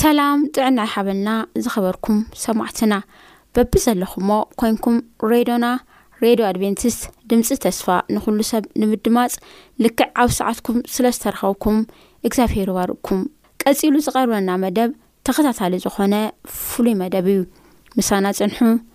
ሰላም ጥዕና ይሃበልና ዝኸበርኩም ሰማዕትና በብዘለኹሞ ኮንኩም ሬዶና ሬድዮ ኣድቬንቲስት ድምጺ ተስፋ ንኹሉ ሰብ ንምድማጽ ልክዕ ኣብ ሰዓትኩም ስለ ዝተረኸብኩም እግዚኣብሄር ይባርኩም ቀጺሉ ዝቐርበና መደብ ተኸታታሊ ዝኾነ ፍሉይ መደብ እዩ ምሳና ጽንሑ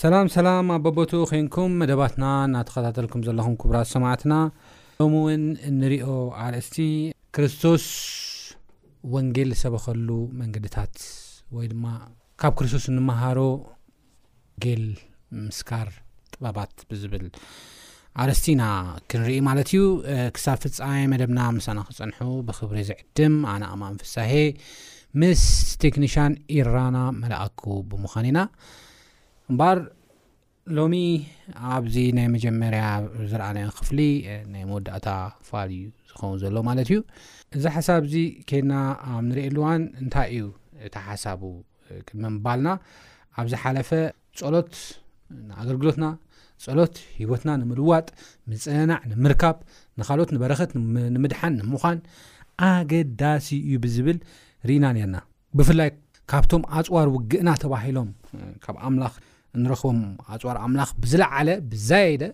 ሰላም ሰላም ኣብ በቦትኡ ኬንኩም መደባትና እናተኸታተልኩም ዘለኹም ክቡራት ሰማዕትና ሎሚ ውን እንሪኦ ኣርእስቲ ክርስቶስ ወንጌል ዝሰበኸሉ መንገድታት ወይ ድማ ካብ ክርስቶስ እንመሃሮ ጌል ምስካር ጥበባት ብዝብል ኣርእስቲ ኢና ክንርኢ ማለት እዩ ክሳብ ፍፃሜ መደብና ምሳና ክፀንሑ ብክብሪ ዝዕድም ኣነ ኣማን ፍሳሄ ምስ ቴክኒሻን ኢራና መላኣኩ ብምዃን ኢና እምበኣር ሎሚ ኣብዚ ናይ መጀመርያ ዝረኣናዮ ክፍሊ ናይ መወዳእታ ፋል እዩ ዝኸውን ዘሎ ማለት እዩ እዚ ሓሳብ እዚ ከና ኣብ ንርእየኣሉዋን እንታይ እዩ እቲ ሓሳቡ ክመምባልና ኣብ ዝሓለፈ ጸሎት ንኣገልግሎትና ጸሎት ህይወትና ንምልዋጥ ምፅንናዕ ንምርካብ ንካልኦት ንበረከት ንምድሓን ንምዃን ኣገዳሲ እዩ ብዝብል ርኢና ነርና ብፍላይ ካብቶም ኣጽዋር ውግእና ተባሂሎም ካብ ኣምላኽ እንረኽቦም ኣጽዋር ኣምላኽ ብዝለዓለ ብዛየደ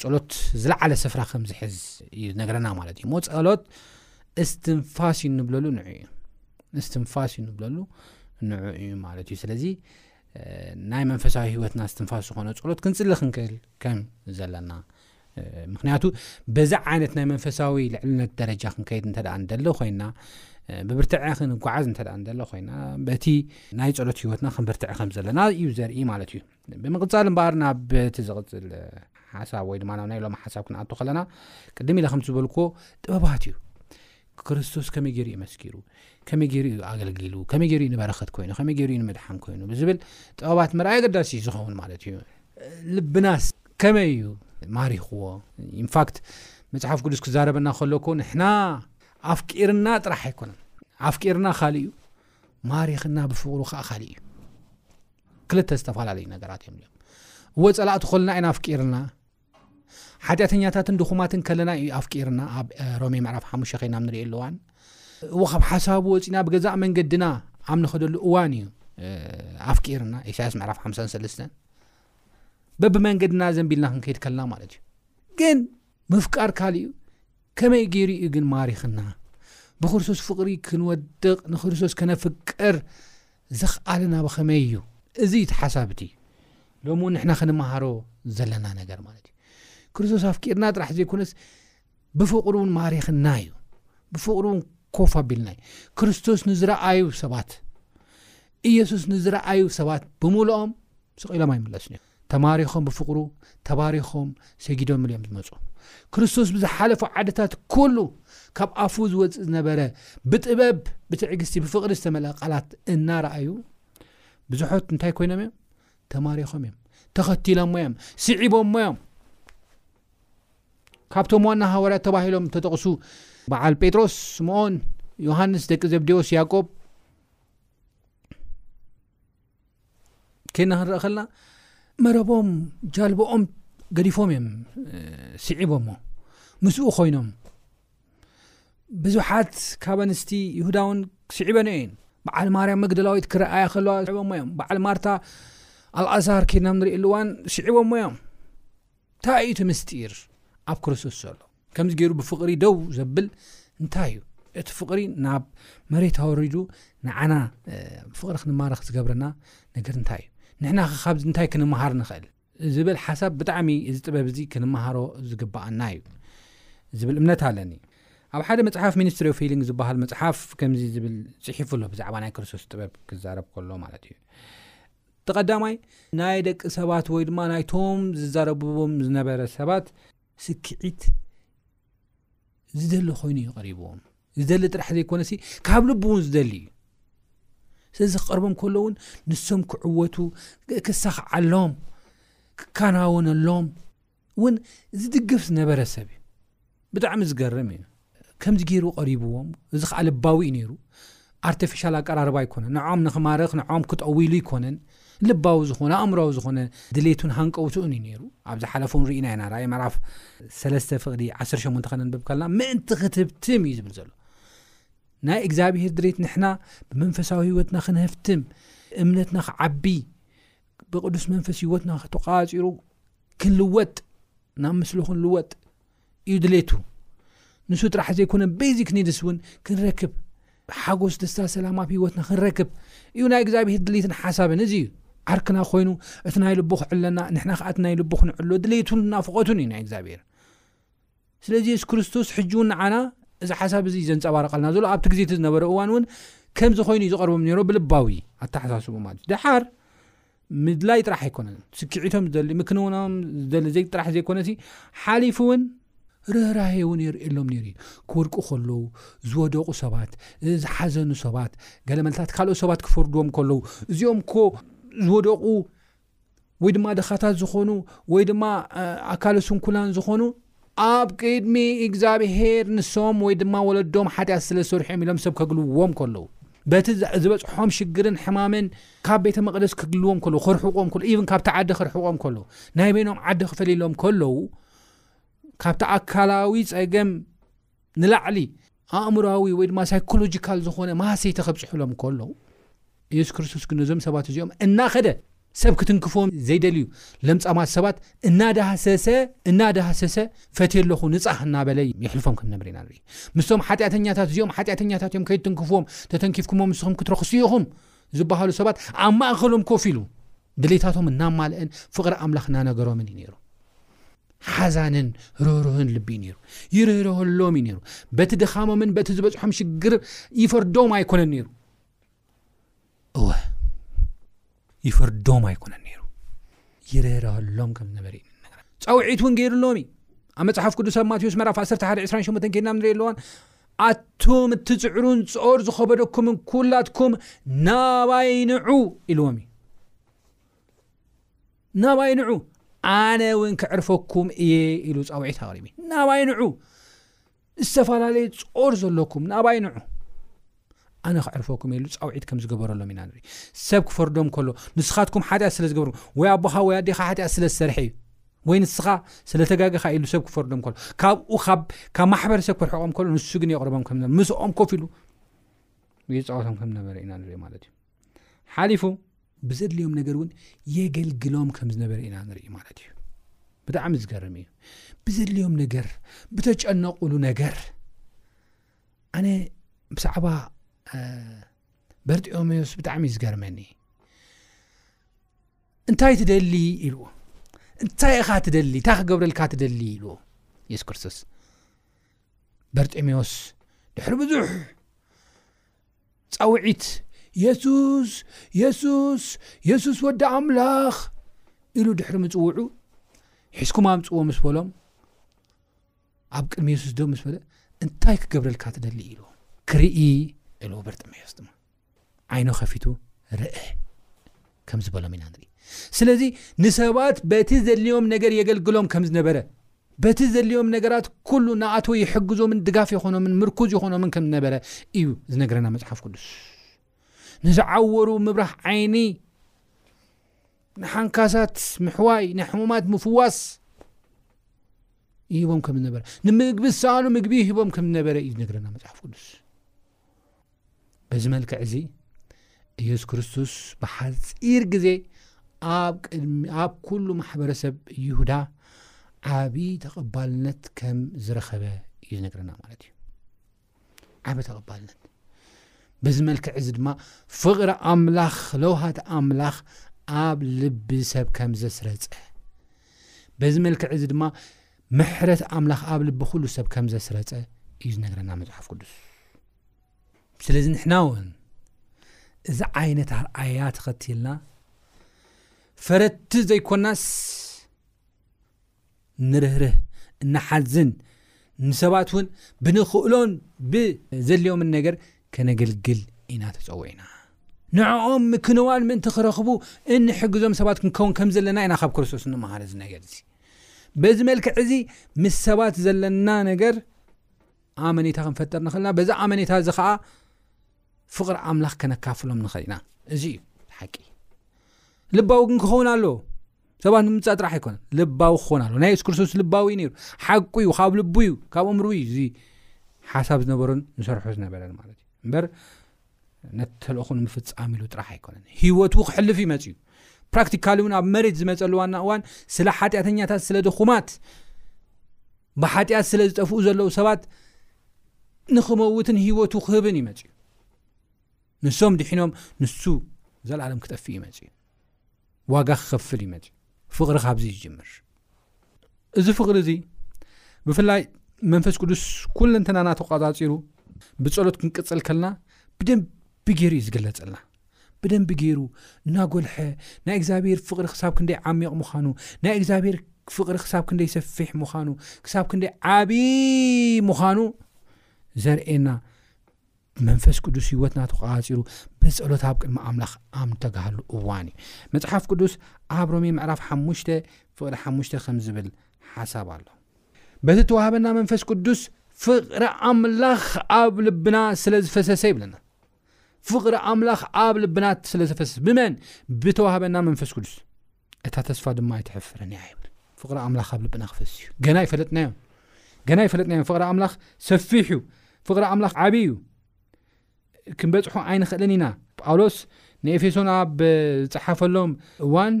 ጸሎት ዝለዓለ ስፍራ ከም ዝሕዝ እዩ ዝነገረና ማለት እዩ እሞ ጸሎት እስትንፋስ እዩ ንብለሉ ንዑ እዩ እስትንፋስ እዩ ንብለሉ ንዑ እዩ ማለት እዩ ስለዚ ናይ መንፈሳዊ ህይወትና እስትንፋስ ዝኾነ ጸሎት ክንጽሊ ክንክእል ከም ዘለና ምክንያቱ በዚ ዓይነት ናይ መንፈሳዊ ልዕልነት ደረጃ ክንከይድ እንተ ንደለ ኮይና ብብርትዐ ክንጓዓዝ እንተ ንደለ ኮይና በቲ ናይ ፀሎት ህይወትና ክንብርትዐ ከም ዘለና እዩ ዘርኢ ማለት እዩ ብምቕፃል እምበኣር ናብ እቲ ዝቕፅል ሓሳብ ወይ ድማ ናብ ናይ ሎም ሓሳብ ክንኣቱ ከለና ቅድሚ ኢለ ከም ዝበልኩዎ ጥበባት እዩ ክርስቶስ ከመይ ገይሩ እዩ መስኪሩ፣ ከመይ ገይሩ እዩ ኣገልጊሉ፣ ከመይ ገይሩ እዩ ንበረኸት ኮይኑ፣ ከመይ ገይሩ እዩ ንምድሓን ኮይኑ ብዝብል ጥበባት ምርኣይ ኣገዳሲ እዩ ዝኸውን ማለት እዩ። ልብናስ ከመይ እዩ ማሪኽዎ? ኢንፋክት መፅሓፍ ቅዱስ ክዛረበና ከለኩ ንሕና ኣፍቂርና ጥራሕ ኣይኮነን ኣፍቂርና ካልእ እዩ ማሪኽና ብፍቅሩ ከዓ ካልእ እዩ ክልተ ዝተፈላለዩ ነገራት እዮም እዮም እዎ ፀላእቲ ኮልና ኢና ኣፍቂርና ሓጢኣተኛታትን ድኹማትን ከለና እዩ ኣፍቂርና ኣብ ሮሜ ምዕራፍ ሓሙሽተ ከይና ኣብ ንሪእሉ እዋን እዎ ካብ ሓሳቡ ወፂና ብገዛእ መንገድና ኣብ ንኸደሉ እዋን እዩ ኣፍቂርና ኢሳያስ ምዕራፍ 53 በብመንገድና ዘንቢልና ክንከይድ ከልና ማለት እዩ ግን ምፍቃር ካልእ እዩ ከመይ ገይሩ እዩ ግን ማሪኽና? ብክርስቶስ ፍቕሪ ክንወድቕ፣ ንክርስቶስ ከነፍቅር ዘኽኣለና ብኸመይ እዩ? እዚ እዩ እቲ ሓሳብ እቲ ሎሚ እውን ንሕና ክንመሃሮ ዘለና ነገር ማለት እዩ። ክርስቶስ ኣፍቂርና ጥራሕ ዘይኮነስ ብፍቕሩ እውን ማሪኽና እዩ። ብፍቕሩ እውን ኮፍ ኣቢልና እዩ። ክርስቶስ ንዝረኣዩ ሰባት፣ ኢየሱስ ንዝረኣዩ ሰባት ብምልኦም ስቕ ኢሎም ኣይምለሱን እዮም። ተማሪኾም ብፍቕሩ ተባሪኾም ሰጊዶምሉ እዮም ዝመጹ። ክርስቶስ ብዝሓለፉ ዓድታት ኩሉ ካብ ኣፉ ዝወጽእ ዝነበረ ብጥበብ ብትዕግስቲ ብፍቕሪ ዝተመልኣ ቃላት እናረኣዩ ብዙሖት እንታይ ኮይኖም እዮም ተማሪኾም እዮም ተኸቲሎሞ እዮም ስዒቦሞ እዮም ካብቶም ዋና ሃዋርያ ተባሂሎም ተጠቕሱ በዓል ጴጥሮስ ስምኦን ዮሃንስ ደቂ ዘብዴዎስ ያቆብ ከይና ክንረኢ ከልና መረቦም ጃልቦኦም ገዲፎም እዮም ስዒቦሞ ምስኡ ኮይኖም ብዙሓት ካብ ኣንስቲ ይሁዳውን ስዒበን እየን በዓል ማርያ መግደላዊት ክረኣያ ከለዋ ስዕቦሞ እዮም በዓል ማርታ ኣልኣዛር ከይድናም ንሪእኣሉዋን ስዒቦሞ እዮም እንታይ እዩ እቲ ምስጢር ኣብ ክርስቶስ ዘሎ ከምዚ ገይሩ ብፍቕሪ ደው ዘብል እንታይ እዩ እቲ ፍቕሪ ናብ መሬት ኣወሪዱ ንዓና ፍቕሪ ክንማረኽ ዝገብረና ነገር እንታይ እዩ ንሕና ከ ካብዚ እንታይ ክንምሃር ንኽእል ዝብል ሓሳብ ብጣዕሚ እዚ ጥበብ እዚ ክንምሃሮ ዝግባኣና እዩ ዝብል እምነት ኣለኒ ኣብ ሓደ መፅሓፍ ሚኒስትሪ ዮ ፊሊንግ ዝበሃል መፅሓፍ ከምዚ ዝብል ፅሒፉ ኣሎ ብዛዕባ ናይ ክርስቶስ ጥበብ ክዛረብ ከሎ ማለት እዩ እቲ ቀዳማይ ናይ ደቂ ሰባት ወይ ድማ ናይቶም ዝዛረብዎም ዝነበረ ሰባት ስክዒት ዝደሊ ኮይኑ እዩ ቀሪብዎም ዝደሊ ጥራሕ ዘይኮነ ካብ ልቡ እውን ዝደሊ እዩ ስለዚ ክቐርቦም ከሎ እውን ንሶም ክዕወቱ ክሳኽዓሎም ክከናወነሎም እውን ዝድግፍ ዝነበረ ሰብ እዩ ብጣዕሚ ዝገርም እዩ ከምዚ ገይሩ ቀሪብዎም እዚ ከዓ ልባዊ እዩ ነይሩ ኣርተፊሻል ኣቀራርባ ኣይኮነን ንዖም ንክማርኽ ንዖም ክጠዊ ኢሉ ኣይኮነን ልባዊ ዝኾነ ኣእምራዊ ዝኾነ ድሌቱን ሃንቀውትኡን እዩ ነይሩ ኣብ ዝሓለፈውን ርኢና ኢና ራእይ ምዕራፍ ሰለስተ ፍቕዲ 18 ከነንብብ ከለና ምእንቲ ክትህብትም እዩ ዝብል ዘሎ ናይ እግዚኣብሄር ድሌት ንሕና ብመንፈሳዊ ህይወትና ክንህፍትም እምነትና ክዓቢ ብቅዱስ መንፈስ ህይወትና ተቋፂሩ ክንልወጥ ናብ ምስሊ ክንልወጥ እዩ ድሌቱ ንሱ ጥራሕ ዘይኮነ ቤዚክ ኒድስ እውን ክንረክብ ሓጎስ ደስታ ሰላም ኣብ ሂወትና ክንረክብ እዩ ናይ እግዚኣብሄር ድሌትን ሓሳብን እዚ እዩ ዓርክና ኮይኑ እቲ ናይ ልቡ ክዕለና ንሕና ከዓቲ ናይ ልቡ ክንዕሎ ድሌቱን ናፍቐቱን እዩ ናይ እግዚኣብሄር ስለዚ የሱስ ክርስቶስ ሕጂ እውን ንዓና እዚ ሓሳብ እዚ ዘንፀባርቀልና ዘሎ ኣብቲ ግዜ እቲ ዝነበረ እዋን እውን ከምዚ ኮይኑ እዩ ዝቐርቦም ነሮ ብልባዊ ኣተሓሳስቡ ማለት እዩ ድሓር ምድላይ ጥራሕ ኣይኮነን ስኪዒቶም ዝደሊ ምክንውናም ዝደሊ ዘይ ጥራሕ ዘይኮነሲ ሓሊፉ እውን ርህራሄ እውን የርእየሎም ነይሩ እዩ ክወድቁ ከለዉ ዝወደቑ ሰባት ዝሓዘኑ ሰባት ገለ መልታት ካልኦት ሰባት ክፈርድዎም ከለዉ እዚኦም ኮ ዝወደቑ ወይ ድማ ድኻታት ዝኾኑ ወይ ድማ ኣካለ ስንኩላን ዝኾኑ ኣብ ቅድሚ እግዚኣብሄር ንሶም ወይ ድማ ወለዶም ሓጢኣት ስለ ዝሰርሑ እዮም ኢሎም ሰብ ከግልዎም ከለዉ በቲ ዝበጽሖም ሽግርን ሕማምን ካብ ቤተ መቕደስ ክግልዎም ከለዉ ክርሕቆም ከለዉ ኢቭን ካብቲ ዓዲ ክርሕቆም ከለዉ ናይ በይኖም ዓዲ ክፈልሎም ከለዉ ካብቲ ኣካላዊ ጸገም ንላዕሊ ኣእምራዊ ወይ ድማ ሳይኮሎጂካል ዝኾነ ማሰይቲ ከብፅሑሎም ከለዉ የሱስ ክርስቶስ ግን ነዞም ሰባት እዚኦም እናኸደ ሰብ ክትንክፎም ዘይደልዩ ለምፃማት ሰባት እናዳህሰሰ እናዳህሰሰ ፈትየ ኣለኹ ንፃህ እናበለ የሕልፎም ከም ነብር ኢና ንርኢ ምስቶም ሓጢኣተኛታት እዚኦም ሓጢኣተኛታት እዮም ከይትንክፍዎም ተተንኪፍኩሞም ንስኹም ክትረኽሱ ኢኹም ዝበሃሉ ሰባት ኣብ ማእኸሎም ኮፍ ኢሉ ድሌታቶም እናማልእን ፍቕሪ ኣምላኽ እናነገሮምን እዩ ነይሩ። ሓዛንን ርህሩህን ልቢ እዩ ነይሩ። ይርህርህሎም እዩ ነይሩ። በቲ ድኻሞምን በቲ ዝበፅሖም ሽግር ይፈርዶም ኣይኮነን ነይሩ። እወ ይፈርዶም ኣይኮነን ነይሩ። ይርህርህሎም ከም ዝነበረ እዩ ንነገራ ፃውዒት እውን ገይሩሎም እዩ ኣብ መፅሓፍ ቅዱስ ኣብ ማቴዎስ ምዕራፍ 11 28 ከድና ንሪኢ ኣለዋን ኣቱም እትጽዕሩን ጾር ዝኸበደኩምን ኩላትኩም ናባይ ንዑ ኢልዎም እዩ ናባይ ንዑ ኣነ እውን ክዕርፈኩም እየ ኢሉ ፃውዒት ኣቕሪቢ ናባይ ንዑ ዝተፈላለየ ጾር ዘለኩም ናባይ ንዑ ኣነ ከዕርፈኩም እየ ኢሉ ጻውዒት ከም ዝገበረሎም ኢና ንርኢ። ሰብ ክፈርዶም ከሎ ንስኻትኩም ሓጢኣት ስለ ዝገበርኩም ወይ ኣቦኻ ወይ ኣዴኻ ሓጢኣት ስለ ዝሰርሐ እዩ ወይ ንስኻ ስለ ተጋገኻ ኢሉ ሰብ ክፈርዶም ከሎ ካብኡ ካብ ካብ ማሕበረሰብ ክርሕቆም ከሎ ንሱ ግን የቕርቦም ከም ዝነበረ ምስኦም ኮፍ ኢሉ ይፃወቶም ከም ዝነበረ ኢና ንርኢ ማለት እዩ ሓሊፉ ብዘድልዮም ነገር እውን የገልግሎም ከም ዝነበረ ኢና ንርኢ ማለት እዩ ብጣዕሚ ዝገርም እዩ ብዘድልዮም ነገር ብተጨነቑሉ ነገር ኣነ ብዛዕባ በርጢኦምዮስ ብጣዕሚ እዩ ዝገርመኒ እንታይ ትደሊ ኢልዎ እንታይ ኢኻ ትደሊ እንታይ ክገብረልካ ትደሊ ኢልዎ የሱስ ክርስቶስ በርጢኦምዮስ ድሕሪ ብዙሕ ፃውዒት የሱስ የሱስ የሱስ ወዲ ኣምላኽ ኢሉ ድሕሪ ምፅውዑ ሒዝኩም ኣምፅዎ ምስ በሎም ኣብ ቅድሚ የሱስ ዶ ምስ በለ እንታይ ክገብረልካ ትደሊ እዩ ኢልዎ ክርኢ እልዎ በርጠመዮስ ድማ ዓይኖ ከፊቱ ርአ ከም ዝበሎም ኢና ንርኢ ስለዚ ንሰባት በቲ ዘድልዮም ነገር የገልግሎም ከም ዝነበረ በቲ ዘድልዮም ነገራት ኩሉ ንኣቶ ይሕግዞምን ድጋፍ ይኾኖምን ምርኩዝ ይኾኖምን ከም ዝነበረ እዩ ዝነገረና መፅሓፍ ቅዱስ ንዝዓወሩ ምብራህ ዓይኒ ንሓንካሳት ምሕዋይ ናይ ሕሙማት ምፍዋስ ይህቦም ከም ነበረ ንምግቢ ዝሰኣኑ ምግቢ ይህቦም ከም ነበረ እዩ ዝነግረና መፅሓፍ ቅዱስ በዚ መልክዕ እዚ ኢየሱስ ክርስቶስ ብሓፂር ግዜ ኣብ ቅድሚ ኣብ ኩሉ ማሕበረሰብ ይሁዳ ዓብዪ ተቐባልነት ከም ዝረኸበ እዩ ዝነግረና ማለት እዩ ዓብ ተቐባልነት በዚ መልክዕ እዚ ድማ ፍቕሪ ኣምላኽ ለውሃት ኣምላኽ ኣብ ልቢ ሰብ ከም ዘስረጸ በዚ መልክዕ እዚ ድማ ምሕረት ኣምላኽ ኣብ ልቢ ኩሉ ሰብ ከም ዘስረፀ እዩ ዝነገረና መፅሓፍ ቅዱስ ስለዚ ንሕና እውን እዚ ዓይነት ኣርኣያ ተኸትልና ፈረቲ ዘይኮናስ ንርህርህ፣ ንሓዝን፣ ንሰባት እውን ብንኽእሎን ብዘድልዮምን ነገር ከነገልግል ኢና ተጸዊዕና። ንዕኦም ምክንዋን ምእንቲ ክረኽቡ እንሕግዞም ሰባት ክንከውን ከም ዘለና ኢና ካብ ክርስቶስ እንመሃር እዚ ነገር እዚ። በዚ መልክዕ እዚ ምስ ሰባት ዘለና ነገር ኣመኔታ ክንፈጠር ንኽእል ኢና። በዚ ኣመኔታ እዚ ከዓ ፍቕሪ ኣምላኽ ከነካፍሎም ንኽእል ኢና። እዚ እዩ ሓቂ። ልባዊ ግን ክኸውን ኣለዎ። ሰባት ንምምፃእ ጥራሕ ኣይኮነን ልባዊ ክኾን ኣሎ ናይ የሱስ ክርስቶስ ልባዊ እዩ ነይሩ ሓቁ እዩ ካብ ልቡ እዩ ካብ እምሩ እዩ እዚ ሓሳብ ዝነበሮን ንሰርሑ ዝነበረን ማለት እዩ እምበር ነቲ ተልእኹ ንምፍፃም ኢሉ ጥራሕ ኣይኮነን ሂወቱ ክሕልፍ እዩ መፅዩ ፕራክቲካሊ እውን ኣብ መሬት ዝመፀሉ ዋና እዋን ስለ ሓጢኣተኛታት ስለ ድኹማት ብሓጢኣት ስለ ዝጠፍኡ ዘለዉ ሰባት ንክመውትን ሂወቱ ክህብን ይመፅዩ ንሶም ድሒኖም ንሱ ዘለኣለም ክጠፍእ ይመፅዩ ዋጋ ክኸፍል እዩ መፅዩ ፍቕሪ ካብዙ ዝጅምር እዚ ፍቕሪ እዙ ብፍላይ መንፈስ ቅዱስ ኩለንተናና ተቋፃፂሩ ብፀሎት ክንቅፅል ከልና ብደንቢ ገይሩ እዩ ዝግለፀልና ብደንቢ ገይሩ እናጎልሐ ናይ እግዚኣብሄር ፍቕሪ ክሳብ ክንደይ ዓሚቕ ምዃኑ ናይ እግዚኣብሄር ፍቕሪ ክሳብ ክንደይ ሰፊሕ ምዃኑ ክሳብ ክንደይ ዓብዪ ምዃኑ ዘርእና ብመንፈስ ቅዱስ ህይወትና ተቋጺሩ ብጸሎት ኣብ ቅድሚ ኣምላኽ ኣብ ንተግሃሉ እዋን እዩ መጽሓፍ ቅዱስ ኣብ ሮሜ ምዕራፍ ሓሙሽተ ፍቕሪ ሓሙሽተ ከም ዝብል ሓሳብ ኣሎ በቲ ተዋህበና መንፈስ ቅዱስ ፍቕሪ ኣምላኽ ኣብ ልብና ስለ ዝፈሰሰ ይብለና ፍቕሪ ኣምላኽ ኣብ ልብና ስለ ዝፈሰስ ብመን ብተዋህበና መንፈስ ቅዱስ እታ ተስፋ ድማ ኣይትሕፍርን እያ ይብል ፍቕሪ ኣምላኽ ኣብ ልብና ክፈስ እዩ ገና ኣይፈለጥናዮም ገና ኣይፈለጥናዮም ፍቕሪ ኣምላኽ ሰፊሕ እዩ ፍቕሪ ኣምላኽ ዓብዪ እዩ ክንበፅሖ ኣይንኽእልን ኢና ጳውሎስ ንኤፌሶን ኣብ ዝፀሓፈሎም እዋን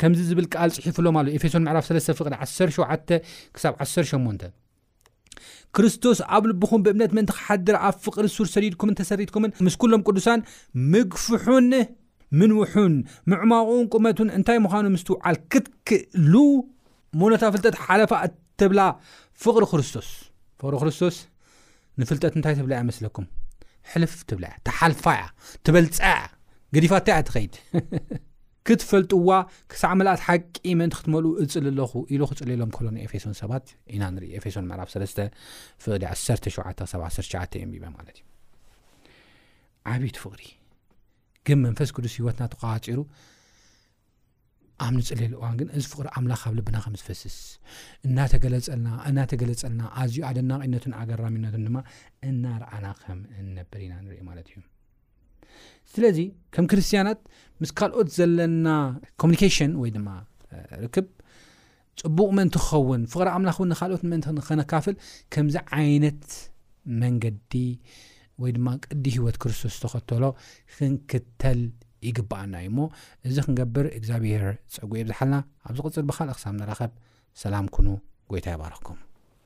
ከምዚ ዝብል ቃል ፅሒፍሎም ኣሎ ኤፌሶን ምዕራፍ 3 ፍቕሪ 17 ክሳብ 18 ክርስቶስ ኣብ ልብኹም ብእምነት ምእንቲ ክሓድር ኣብ ፍቕሪ ሱር ሰዲድኩምን ተሰሪትኩምን ምስ ኩሎም ቅዱሳን ምግፍሑን ምንውሑን ምዕማቑን ቁመቱን እንታይ ምዃኑ ምስትውዓል ክትክእሉ ሞነታ ፍልጠት ሓለፋ እትብላ ፍቕሪ ክርስቶስ ፍቕሪ ክርስቶስ ንፍልጠት እንታይ ትብላ እያ መስለኩም ሕልፍ ትብላ እያ ተሓልፋ እያ ትበልፃ እያ ገዲፋታ እያ ትኸይድ ክትፈልጥዋ ክሳዕ ምልኣት ሓቂ ምእንቲ ክትመልኡ እጽሊ ኣለኹ ኢሉ ክጽልየሎም ከሎ ንኤፌሶን ሰባት ኢና ንርኢ ኤፌሶን ምዕራፍ 3 ፍቕዲ 17 ክሳብ 19 የንቢበ ማለት እዩ ዓብይቲ ፍቕሪ ግን መንፈስ ቅዱስ ህይወትና ተቋፂሩ ኣብ ንፅልየሉ እዋን ግን እዚ ፍቕሪ ኣምላኽ ኣብ ልብና ከም ዝፈስስ እናተገለፀልና እናተገለፀልና ኣዝዩ ኣደናቂነቱን ኣገራሚነቱን ድማ እናርኣና ከም እንነብር ኢና ንርኢ ማለት እዩ ስለዚ ከም ክርስትያናት ምስ ካልኦት ዘለና ኮሚኒኬሽን ወይ ድማ ርክብ ፅቡቕ ምእንቲ ክኸውን ፍቕሪ ኣምላኽ እውን ንካልኦት ምእንቲ ንኸነካፍል ከምዚ ዓይነት መንገዲ ወይ ድማ ቅዲ ህይወት ክርስቶስ ዝተኸተሎ ክንክተል ይግባኣና እዩ እሞ እዚ ክንገብር እግዚኣብሄር ፀጉ የብዝሓልና ኣብ ዝቕፅል ብካልእ ክሳብ ንራኸብ ሰላም ኩኑ ጎይታ ይባረኽኩም